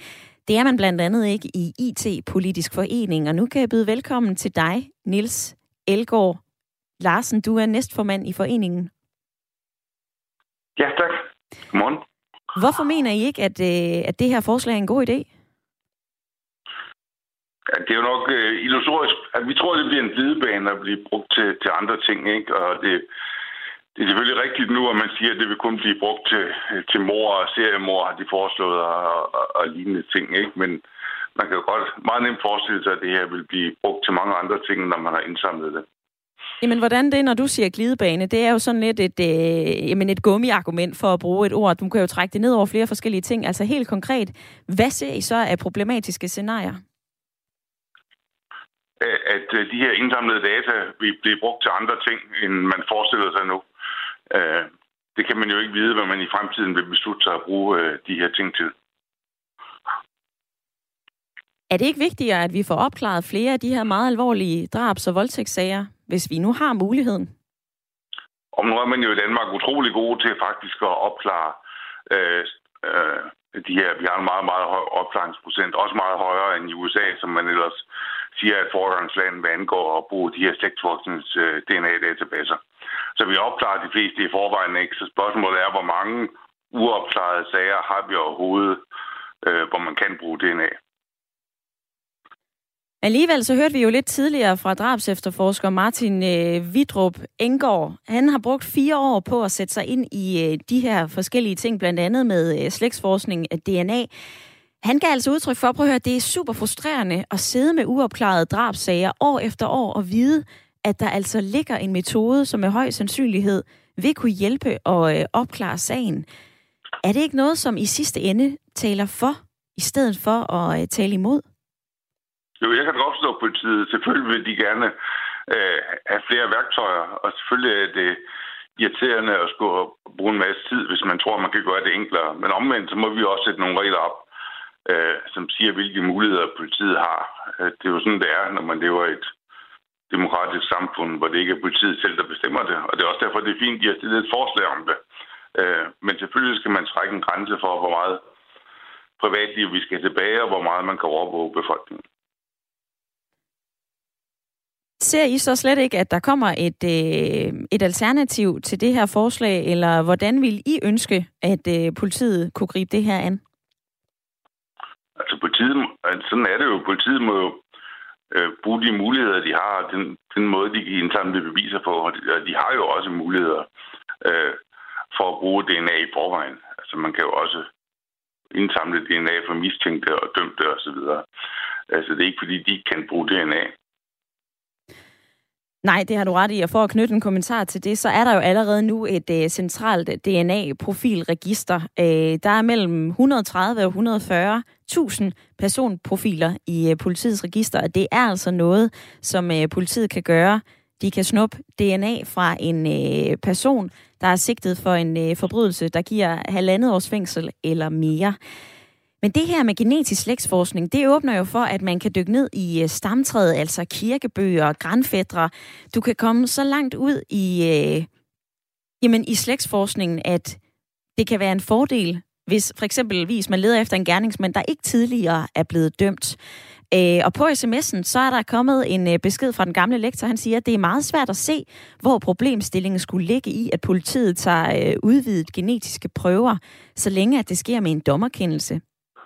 Det er man blandt andet ikke i IT-politisk forening, og nu kan jeg byde velkommen til dig, Nils Elgård Larsen. Du er næstformand i foreningen. Ja, tak. Godmorgen. Hvorfor mener I ikke, at, øh, at det her forslag er en god idé? Ja, det er jo nok øh, illusorisk. At vi tror, det bliver en glidebane at blive brugt til, til andre ting, ikke? Og det, det er selvfølgelig rigtigt nu, at man siger, at det vil kun blive brugt til, til mor og seriemor, har de foreslået, og, og, og lignende ting, ikke? Men man kan godt meget nemt forestille sig, at det her vil blive brugt til mange andre ting, når man har indsamlet det. Jamen, hvordan det, når du siger glidebane? Det er jo sådan lidt et, øh, jamen et gummiargument for at bruge et ord. Du kan jo trække det ned over flere forskellige ting. Altså helt konkret, hvad ser I så af problematiske scenarier? At øh, de her indsamlede data vil blive brugt til andre ting, end man forestiller sig nu. Øh, det kan man jo ikke vide, hvad man i fremtiden vil beslutte sig at bruge øh, de her ting til. Er det ikke vigtigere, at vi får opklaret flere af de her meget alvorlige drabs- og voldtægtssager, hvis vi nu har muligheden? Og nu er man jo i Danmark utrolig gode til faktisk at opklare øh, øh, de her. Vi har en meget, meget høj opklaringsprocent, også meget højere end i USA, som man ellers siger at foregangsland, hvad angår at bruge de her slægtsforsknings øh, DNA-databaser. Så vi opklarer de fleste i forvejen ikke. Så spørgsmålet er, hvor mange uopklarede sager har vi overhovedet, øh, hvor man kan bruge DNA. Alligevel så hørte vi jo lidt tidligere fra drabs efterforsker Martin øh, Vidrup Engård. Han har brugt fire år på at sætte sig ind i øh, de her forskellige ting, blandt andet med øh, slægtsforskning af DNA. Han gav altså udtryk for, prøv at høre, det er super frustrerende at sidde med uopklarede drabsager år efter år og vide, at der altså ligger en metode, som med høj sandsynlighed vil kunne hjælpe og øh, opklare sagen. Er det ikke noget, som i sidste ende taler for, i stedet for at øh, tale imod? Jo, jeg kan godt forstå politiet. Selvfølgelig vil de gerne øh, have flere værktøjer, og selvfølgelig er det irriterende at skulle bruge en masse tid, hvis man tror, man kan gøre det enklere. Men omvendt, så må vi også sætte nogle regler op, øh, som siger, hvilke muligheder politiet har. Øh, det er jo sådan, det er, når man lever i et demokratisk samfund, hvor det ikke er politiet selv, der bestemmer det. Og det er også derfor, det er fint, at de har stillet et forslag om det. Øh, men selvfølgelig skal man trække en grænse for, hvor meget privatliv vi skal tilbage, og hvor meget man kan overvåge befolkningen. Ser I så slet ikke, at der kommer et, øh, et alternativ til det her forslag, eller hvordan vil I ønske, at øh, politiet kunne gribe det her an? Altså politiet, altså, sådan er det jo. Politiet må jo øh, bruge de muligheder, de har, den, den måde, de kan indsamle beviser på. Og de, og de har jo også muligheder øh, for at bruge DNA i forvejen. Altså man kan jo også indsamle DNA fra mistænkte og dømte osv. Altså det er ikke fordi, de kan bruge DNA. Nej, det har du ret i. Og for at knytte en kommentar til det, så er der jo allerede nu et uh, centralt øh, DNA-profilregister. Uh, øh, der er mellem 130 og 140.000 personprofiler i uh, politiets register, og det er altså noget, som uh, politiet kan gøre. De kan snuppe DNA fra en uh, person, der er sigtet for en uh, forbrydelse, der giver halvandet års fængsel eller mere. Men det her med genetisk slægtsforskning, det åbner jo for, at man kan dykke ned i øh, stamtræet, altså kirkebøger, grænfædre. Du kan komme så langt ud i, øh, jamen, i slægtsforskningen, at det kan være en fordel, hvis for eksempelvis man leder efter en gerningsmand, der ikke tidligere er blevet dømt. Øh, og på sms'en, så er der kommet en øh, besked fra den gamle lektor. Han siger, at det er meget svært at se, hvor problemstillingen skulle ligge i, at politiet tager øh, udvidet genetiske prøver, så længe at det sker med en dommerkendelse.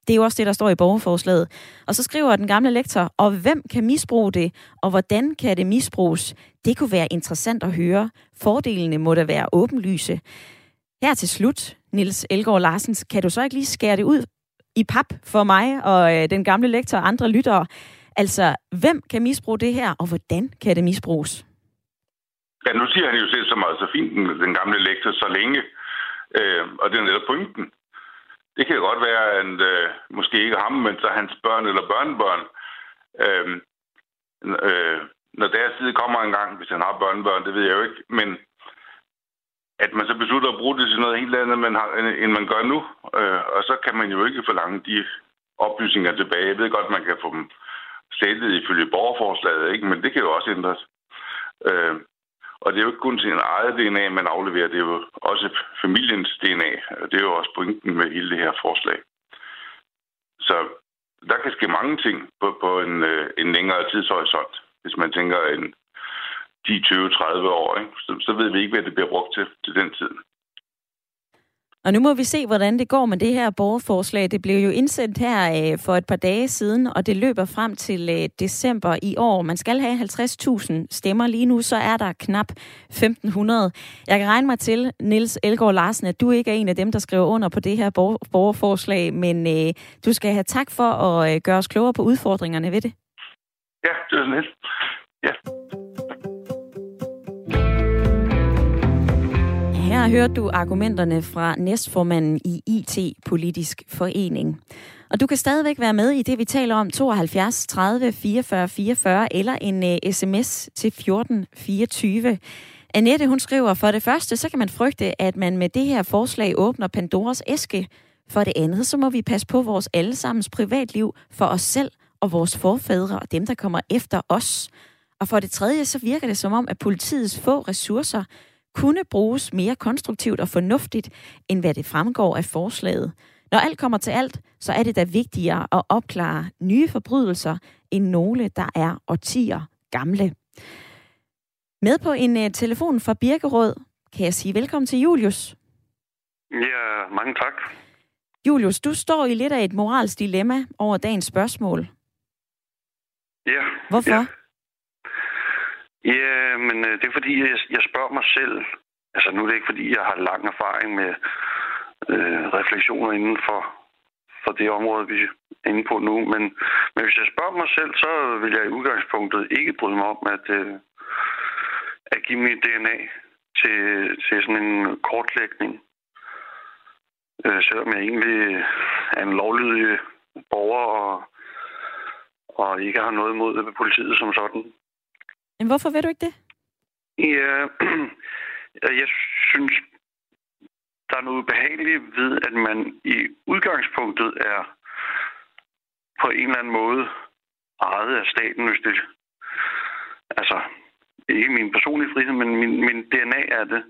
Det er jo også det, der står i borgerforslaget. Og så skriver den gamle lektor, og hvem kan misbruge det, og hvordan kan det misbruges? Det kunne være interessant at høre. Fordelene må da være åbenlyse. Her til slut, Nils Elgård Larsens, kan du så ikke lige skære det ud i pap for mig og øh, den gamle lektor og andre lyttere? Altså, hvem kan misbruge det her, og hvordan kan det misbruges? Ja, nu siger han jo selv så meget så fint, den gamle lektor, så længe. Øh, og det er netop pointen. Det kan godt være, at øh, måske ikke ham, men så hans børn eller børnebørn, øh, øh, når deres tid kommer en gang, hvis han har børnebørn, det ved jeg jo ikke, men at man så beslutter at bruge det til noget helt andet, man har, end man gør nu. Øh, og så kan man jo ikke forlange de oplysninger tilbage. Jeg ved godt, man kan få dem slettet ifølge borgerforslaget, ikke? men det kan jo også ændres. Øh, og det er jo ikke kun sin eget DNA, man afleverer, det er jo også familiens DNA. Og det er jo også pointen med hele det her forslag. Så der kan ske mange ting på, på en, øh, en længere tidshorisont, hvis man tænker en 10, 20, 30 år. Ikke? Så, så ved vi ikke, hvad det bliver brugt til til den tid. Og nu må vi se, hvordan det går med det her borgerforslag. Det blev jo indsendt her øh, for et par dage siden, og det løber frem til øh, december i år. Man skal have 50.000 stemmer. Lige nu så er der knap 1.500. Jeg kan regne mig til, Nils Elgård Larsen, at du ikke er en af dem, der skriver under på det her borgerforslag, men øh, du skal have tak for at øh, gøre os klogere på udfordringerne ved det. Ja, det er sådan lidt. Ja. Her hørte du argumenterne fra næstformanden i IT-politisk forening. Og du kan stadigvæk være med i det, vi taler om, 72 30 44 44, eller en øh, uh, sms til 14 24. Annette, hun skriver, for det første, så kan man frygte, at man med det her forslag åbner Pandoras æske. For det andet, så må vi passe på vores allesammens privatliv for os selv og vores forfædre og dem, der kommer efter os. Og for det tredje, så virker det som om, at politiets få ressourcer kunne bruges mere konstruktivt og fornuftigt, end hvad det fremgår af forslaget. Når alt kommer til alt, så er det da vigtigere at opklare nye forbrydelser end nogle, der er årtier gamle. Med på en uh, telefon fra Birkerød kan jeg sige velkommen til Julius. Ja, mange tak. Julius, du står i lidt af et moralsk dilemma over dagens spørgsmål. Ja. Hvorfor? Ja. Ja, men øh, det er fordi, jeg, jeg spørger mig selv. Altså nu er det ikke fordi, jeg har lang erfaring med øh, refleksioner inden for, for det område, vi er inde på nu. Men, men hvis jeg spørger mig selv, så vil jeg i udgangspunktet ikke bryde mig om at, øh, at give mit DNA til, til sådan en kortlægning. Øh, selvom jeg egentlig er en lovlydig borger og, og ikke har noget imod politiet som sådan. Men hvorfor vil du ikke det? Ja, altså, jeg synes, der er noget behageligt ved, at man i udgangspunktet er på en eller anden måde ejet af staten, hvis det... Altså, ikke min personlige frihed, men min, min DNA er det.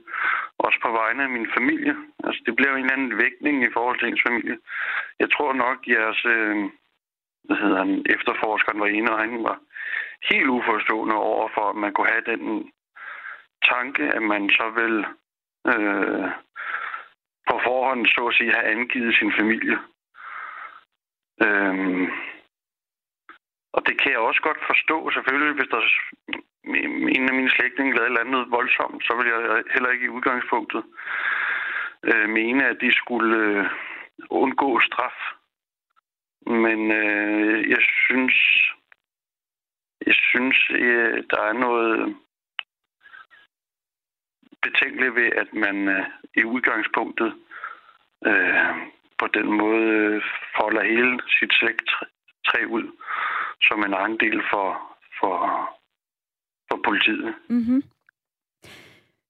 Også på vegne af min familie. Altså, det bliver en eller anden vægtning i forhold til ens familie. Jeg tror nok, jeres... Øh, hvad hedder han, efterforskeren var ene, og han var helt uforstående over for, at man kunne have den tanke, at man så vil øh, på forhånd, så at sige, have angivet sin familie. Øhm, og det kan jeg også godt forstå, selvfølgelig, hvis der en af mine slægtninge lavede et eller andet voldsomt, så vil jeg heller ikke i udgangspunktet øh, mene, at de skulle øh, undgå straf. Men øh, jeg synes, synes, øh, der er noget betænkeligt ved, at man øh, i udgangspunktet øh, på den måde øh, folder hele sit træ ud som en egen del for, for, for politiet. Mm-hmm.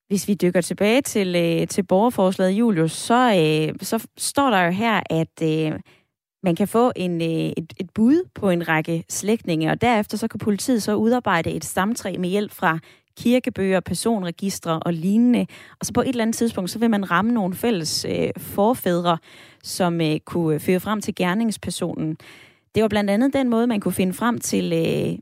Hvis vi dykker tilbage til, øh, til borgerforslaget, Julius, så, øh, så står der jo her, at øh, man kan få en, øh, et, et bud på en række slægtninge, og derefter så kan politiet så udarbejde et stamtræ med hjælp fra kirkebøger, personregistre og lignende. Og så på et eller andet tidspunkt, så vil man ramme nogle fælles øh, forfædre, som øh, kunne øh, føre frem til gerningspersonen. Det var blandt andet den måde, man kunne finde frem til øh,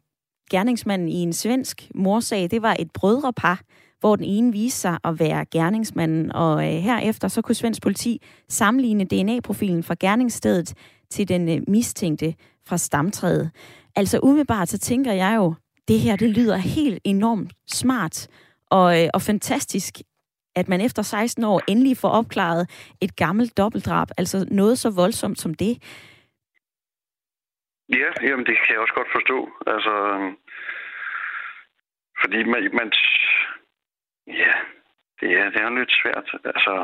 gerningsmanden i en svensk morsag. Det var et brødrepar, hvor den ene viste sig at være gerningsmanden, og øh, herefter så kunne svensk politi sammenligne DNA-profilen fra gerningsstedet til den øh, mistænkte fra stamtræet. Altså umiddelbart så tænker jeg jo, det her det lyder helt enormt smart og, øh, og fantastisk, at man efter 16 år endelig får opklaret et gammelt dobbeltdrab, altså noget så voldsomt som det. Ja, jamen det kan jeg også godt forstå. Altså, øhm, fordi man, man ja, det er, det er lidt svært. Altså,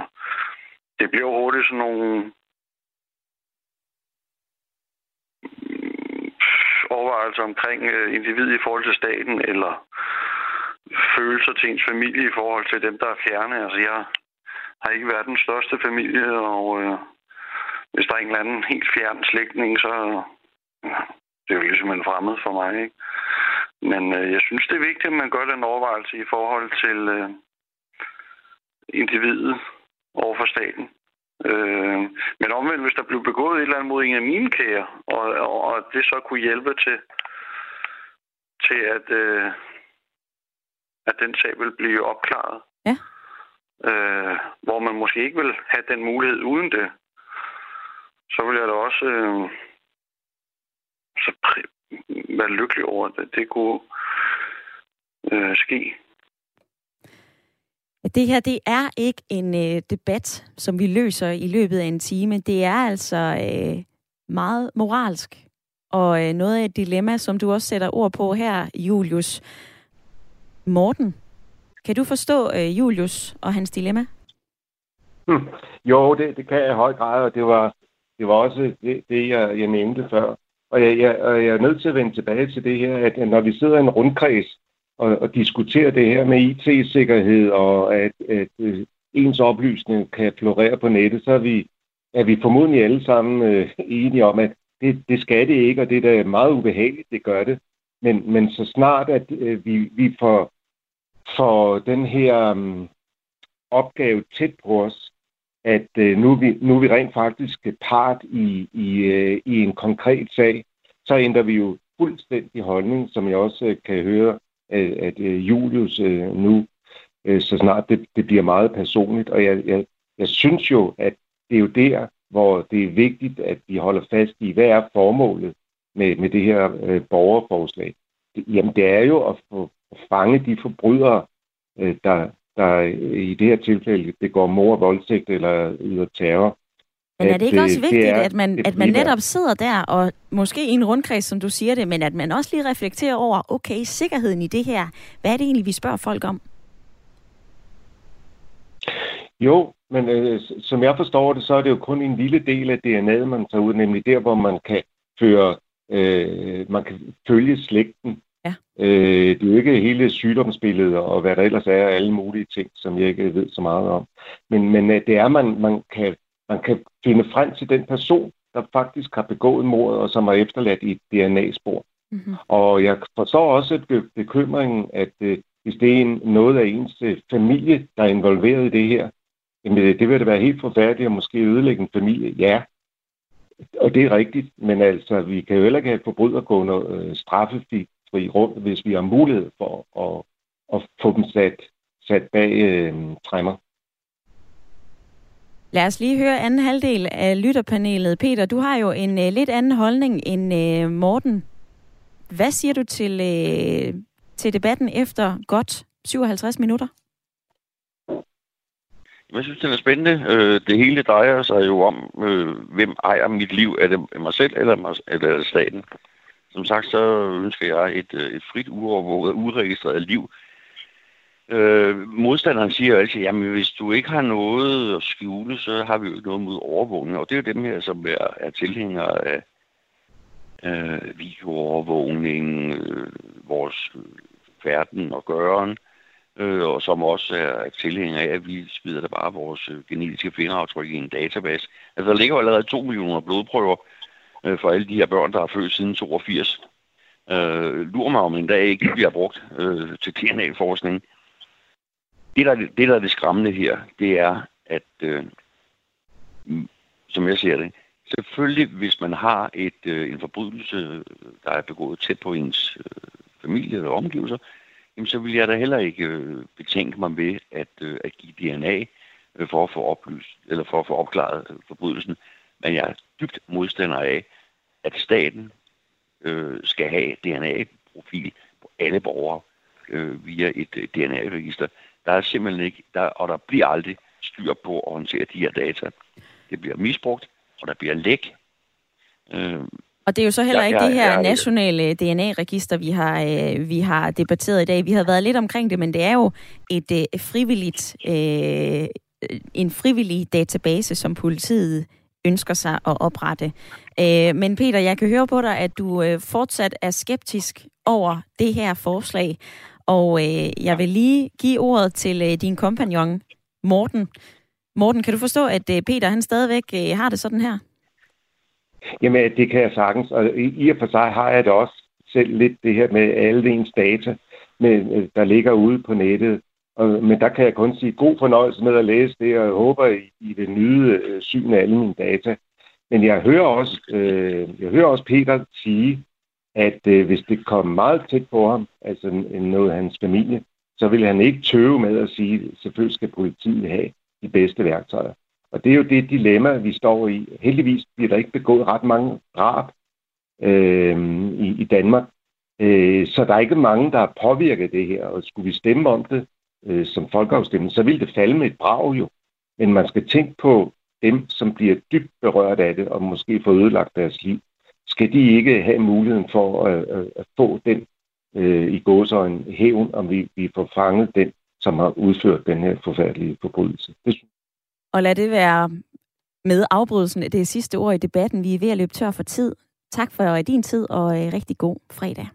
det bliver hurtigt sådan nogle overvejelser omkring øh, individet i forhold til staten, eller følelser til ens familie i forhold til dem, der er fjerne. Altså, jeg har ikke været den største familie, og øh, hvis der er en eller anden helt fjern slægtning, så øh, det er jo ligesom en fremmed for mig. Ikke? Men øh, jeg synes, det er vigtigt, at man gør den overvejelse i forhold til øh, individet over for staten. Øh, men omvendt, hvis der blev begået et eller andet mod en af mine kære, og, og, og det så kunne hjælpe til, til at, øh, at den sag vil blive opklaret. Ja. Øh, hvor man måske ikke vil have den mulighed uden det, så vil jeg da også øh, så være lykkelig over, at det kunne øh, ske. Det her, det er ikke en øh, debat, som vi løser i løbet af en time. Det er altså øh, meget moralsk, og øh, noget af et dilemma, som du også sætter ord på her, Julius. Morten, kan du forstå øh, Julius og hans dilemma? Hmm. Jo, det, det kan jeg i høj grad, og det var, det var også det, det jeg, jeg nævnte før. Og jeg, jeg, og jeg er nødt til at vende tilbage til det her, at når vi sidder i en rundkreds og, og diskuterer det her med IT-sikkerhed og at, at, øh, ens oplysning kan florere på nettet, så er vi, er vi formodentlig alle sammen øh, enige om, at det, det skal det ikke, og det er da meget ubehageligt, det gør det. Men, men så snart, at øh, vi, vi får, får den her øh, opgave tæt på os, at øh, nu, er vi, nu er vi rent faktisk part i, i, øh, i en konkret sag, så ændrer vi jo fuldstændig holdning, som jeg også øh, kan høre, at, at øh, Julius øh, nu, øh, så snart det, det bliver meget personligt. Og jeg, jeg, jeg synes jo, at det er jo der, hvor det er vigtigt, at vi holder fast i, hvad er formålet med, med det her øh, borgerforslag. Det, jamen, det er jo at få fange de forbrydere, øh, der, der i det her tilfælde begår mor, voldtægt eller yder terror. Men er det ikke at, også vigtigt, er, at man, at man netop sidder der, og måske i en rundkreds, som du siger det, men at man også lige reflekterer over, okay, sikkerheden i det her, hvad er det egentlig, vi spørger folk om? Jo, men øh, som jeg forstår det, så er det jo kun en lille del af DNA'et, man tager ud, nemlig der, hvor man kan føre, øh, man kan følge slægten Ja. Øh, det er jo ikke hele sygdomsbilledet og hvad der ellers er, alle mulige ting, som jeg ikke ved så meget om. Men, men øh, det er, man, man, kan, man kan finde frem til den person, der faktisk har begået mordet, og som har efterladt i et DNA-spor. Mm-hmm. Og jeg forstår også at bekymringen, at øh, hvis det er en, noget af ens øh, familie, der er involveret i det her, jamen det, det vil da være helt forfærdeligt at måske ødelægge en familie. Ja, og det er rigtigt, men altså, vi kan jo heller ikke have forbrydergående øh, straffefri fri rum, hvis vi har mulighed for at, at få dem sat, sat bag øh, træmmer. Lad os lige høre anden halvdel af lytterpanelet. Peter, du har jo en øh, lidt anden holdning end øh, Morten. Hvad siger du til, øh, til debatten efter godt 57 minutter? Jeg synes, det er spændende. Øh, det hele drejer sig jo om, øh, hvem ejer mit liv. Er det mig selv, eller, mig, eller er det staten? Som sagt, så ønsker jeg et, øh, et frit, uovervåget, uregistreret liv. Øh, modstanderen siger jo altid, jamen hvis du ikke har noget at skjule, så har vi jo ikke noget mod overvågning. Og det er jo dem her, som er, er tilhængere af øh, videoovervågning, øh, vores færden og gøren, øh, og som også er tilhængere af, at vi smider da bare vores øh, genetiske fingeraftryk i en database. Altså der ligger jo allerede 2 millioner blodprøver øh, for alle de her børn, der er født siden 82. Øh, lurer mig om en dag ikke bliver brugt øh, til DNA-forskning. Det der, det, der er det skræmmende her, det er, at, øh, mm, som jeg ser det, selvfølgelig, hvis man har et, øh, en forbrydelse, øh, der er begået tæt på ens øh, familie eller omgivelser, jamen, så vil jeg da heller ikke øh, betænke mig ved at, øh, at give DNA øh, for at få oplyst, eller for at få opklaret øh, forbrydelsen. Men jeg er dybt modstander af, at staten øh, skal have DNA-profil på alle borgere øh, via et øh, DNA-register. Der er simpelthen ikke, der, og der bliver aldrig styr på at håndtere de her data. Det bliver misbrugt, og der bliver læk. Øh, og det er jo så heller ja, ikke ja, det her ja, nationale DNA-register, vi har, øh, vi har debatteret i dag. Vi har været lidt omkring det, men det er jo et øh, frivilligt, øh, en frivillig database, som politiet ønsker sig at oprette. Øh, men Peter, jeg kan høre på dig, at du øh, fortsat er skeptisk over det her forslag, og øh, jeg vil lige give ordet til øh, din kompagnon, Morten. Morten, kan du forstå, at øh, Peter han stadigvæk øh, har det sådan her? Jamen, det kan jeg sagtens, og i og for sig har jeg det også selv lidt det her med alle ens data, med, øh, der ligger ude på nettet. Og, men der kan jeg kun sige god fornøjelse med at læse det, og jeg håber, I, I vil nyde øh, syn af alle mine data. Men jeg hører også, øh, jeg hører også Peter sige, at øh, hvis det kom meget tæt på ham, altså noget af hans familie, så vil han ikke tøve med at sige, at selvfølgelig skal politiet have de bedste værktøjer. Og det er jo det dilemma, vi står i. Heldigvis bliver der ikke begået ret mange drab øh, i, i Danmark. Øh, så der er ikke mange, der har påvirket det her. Og skulle vi stemme om det øh, som folkeafstemning, så vil det falde med et brag jo. Men man skal tænke på dem, som bliver dybt berørt af det, og måske får ødelagt deres liv. Skal de ikke have muligheden for at, at, at få den øh, i gåsøjne hævn, om vi, vi får fanget den, som har udført den her forfærdelige forbrydelse. Det og lad det være med afbrydelsen af det sidste ord i debatten. Vi er ved at løbe tør for tid. Tak for din tid, og øh, rigtig god fredag.